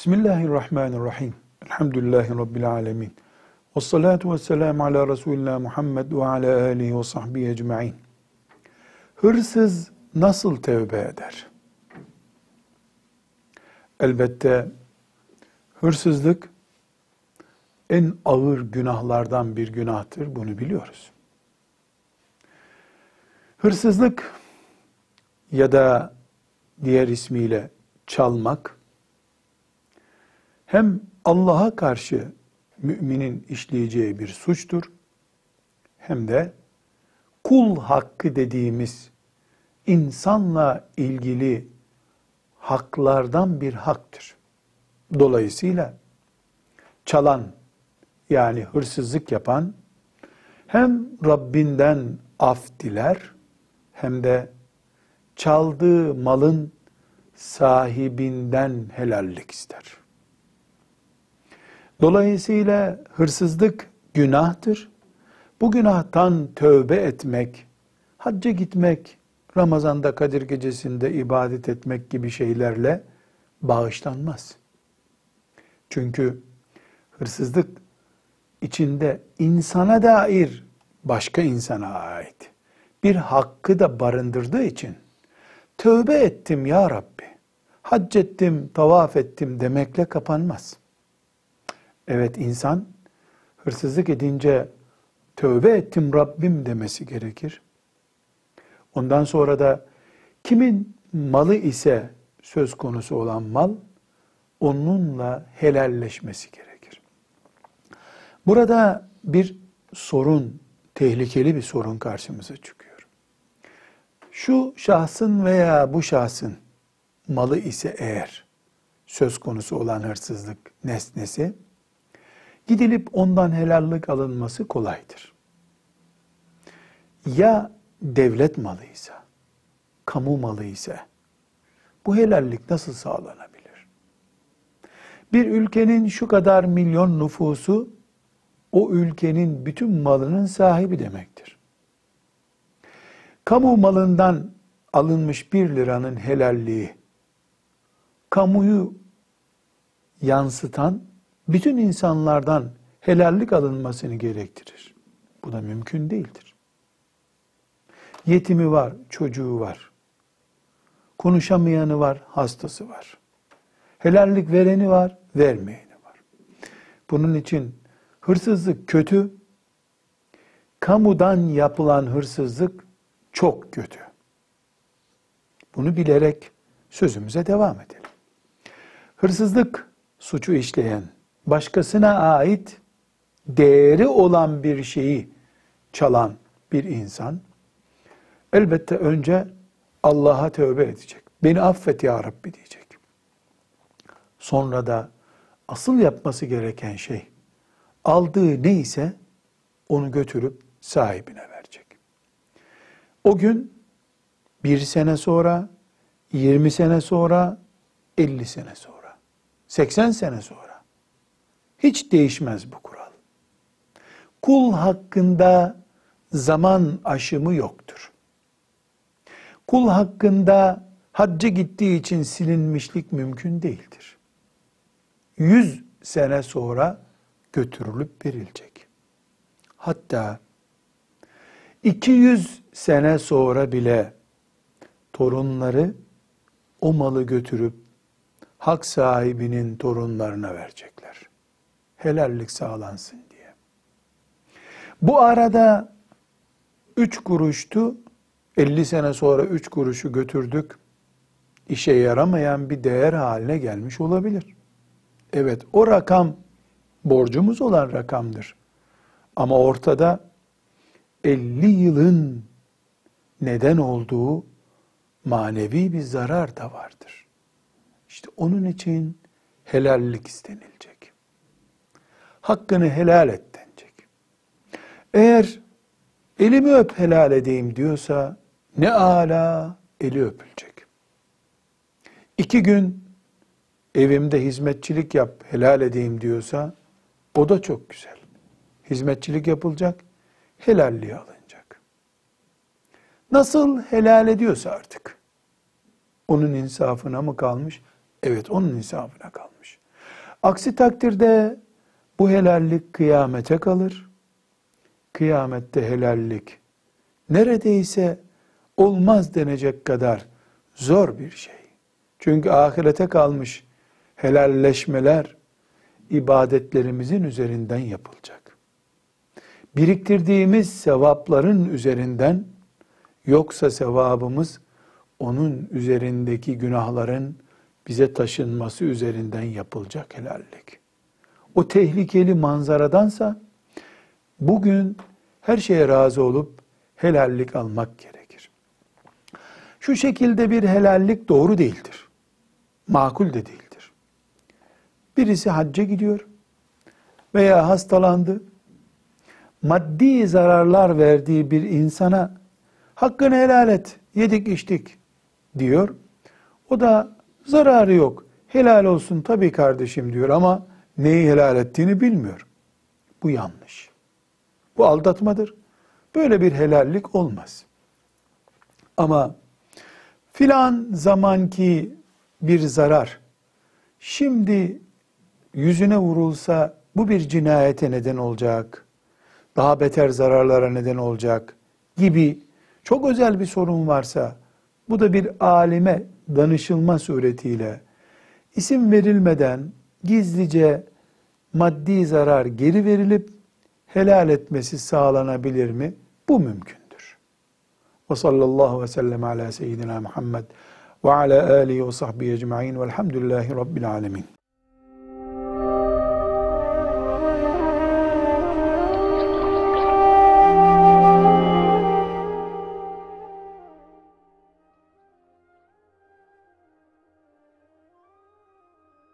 Bismillahirrahmanirrahim. Elhamdülillahi Rabbil alemin. Ve salatu ve selamu ala Resulina Muhammed ve ala alihi ve sahbihi ecma'in. Hırsız nasıl tevbe eder? Elbette hırsızlık en ağır günahlardan bir günahtır. Bunu biliyoruz. Hırsızlık ya da diğer ismiyle çalmak hem Allah'a karşı müminin işleyeceği bir suçtur hem de kul hakkı dediğimiz insanla ilgili haklardan bir haktır. Dolayısıyla çalan yani hırsızlık yapan hem Rabbinden af diler hem de çaldığı malın sahibinden helallik ister. Dolayısıyla hırsızlık günahtır. Bu günahtan tövbe etmek, hacca gitmek, Ramazan'da Kadir Gecesi'nde ibadet etmek gibi şeylerle bağışlanmaz. Çünkü hırsızlık içinde insana dair başka insana ait bir hakkı da barındırdığı için tövbe ettim ya Rabbi, hac ettim, tavaf ettim demekle kapanmaz. Evet insan hırsızlık edince tövbe ettim Rabbim demesi gerekir. Ondan sonra da kimin malı ise söz konusu olan mal onunla helalleşmesi gerekir. Burada bir sorun, tehlikeli bir sorun karşımıza çıkıyor. Şu şahsın veya bu şahsın malı ise eğer söz konusu olan hırsızlık nesnesi gidilip ondan helallik alınması kolaydır. Ya devlet malıysa, kamu malı ise bu helallik nasıl sağlanabilir? Bir ülkenin şu kadar milyon nüfusu o ülkenin bütün malının sahibi demektir. Kamu malından alınmış bir liranın helalliği, kamuyu yansıtan bütün insanlardan helallik alınmasını gerektirir. Bu da mümkün değildir. Yetimi var, çocuğu var. Konuşamayanı var, hastası var. Helallik vereni var, vermeyeni var. Bunun için hırsızlık kötü, kamudan yapılan hırsızlık çok kötü. Bunu bilerek sözümüze devam edelim. Hırsızlık suçu işleyen, başkasına ait değeri olan bir şeyi çalan bir insan elbette önce Allah'a tövbe edecek. Beni affet ya Rabbi diyecek. Sonra da asıl yapması gereken şey aldığı neyse onu götürüp sahibine verecek. O gün bir sene sonra, 20 sene sonra, 50 sene sonra, 80 sene sonra hiç değişmez bu kural. Kul hakkında zaman aşımı yoktur. Kul hakkında hacca gittiği için silinmişlik mümkün değildir. Yüz sene sonra götürülüp verilecek. Hatta 200 sene sonra bile torunları o malı götürüp hak sahibinin torunlarına verecekler. Helallik sağlansın diye. Bu arada üç kuruştu, 50 sene sonra üç kuruşu götürdük, işe yaramayan bir değer haline gelmiş olabilir. Evet o rakam borcumuz olan rakamdır. Ama ortada 50 yılın neden olduğu manevi bir zarar da vardır. İşte onun için helallik istenilecek. Hakkını helal et denecek. Eğer elimi öp helal edeyim diyorsa ne ala eli öpülecek. İki gün evimde hizmetçilik yap helal edeyim diyorsa o da çok güzel. Hizmetçilik yapılacak, helalliği alınacak. Nasıl helal ediyorsa artık. Onun insafına mı kalmış? Evet onun insafına kalmış. Aksi takdirde bu helallik kıyamete kalır. Kıyamette helallik neredeyse olmaz denecek kadar zor bir şey. Çünkü ahirete kalmış helalleşmeler ibadetlerimizin üzerinden yapılacak. Biriktirdiğimiz sevapların üzerinden yoksa sevabımız onun üzerindeki günahların bize taşınması üzerinden yapılacak helallik. O tehlikeli manzaradansa bugün her şeye razı olup helallik almak gerekir. Şu şekilde bir helallik doğru değildir. Makul de değildir. Birisi hacca gidiyor veya hastalandı. Maddi zararlar verdiği bir insana hakkını helal et, yedik içtik diyor. O da zararı yok. Helal olsun tabii kardeşim diyor ama neyi helal ettiğini bilmiyor. Bu yanlış. Bu aldatmadır. Böyle bir helallik olmaz. Ama filan zamanki bir zarar şimdi yüzüne vurulsa bu bir cinayete neden olacak, daha beter zararlara neden olacak gibi çok özel bir sorun varsa bu da bir alime danışılma suretiyle isim verilmeden gizlice maddi zarar geri verilip helal etmesi sağlanabilir mi? Bu mümkündür. Ve sallallahu ve sellem ala seyyidina Muhammed ve ala alihi ve sahbihi ecma'in velhamdülillahi rabbil alemin.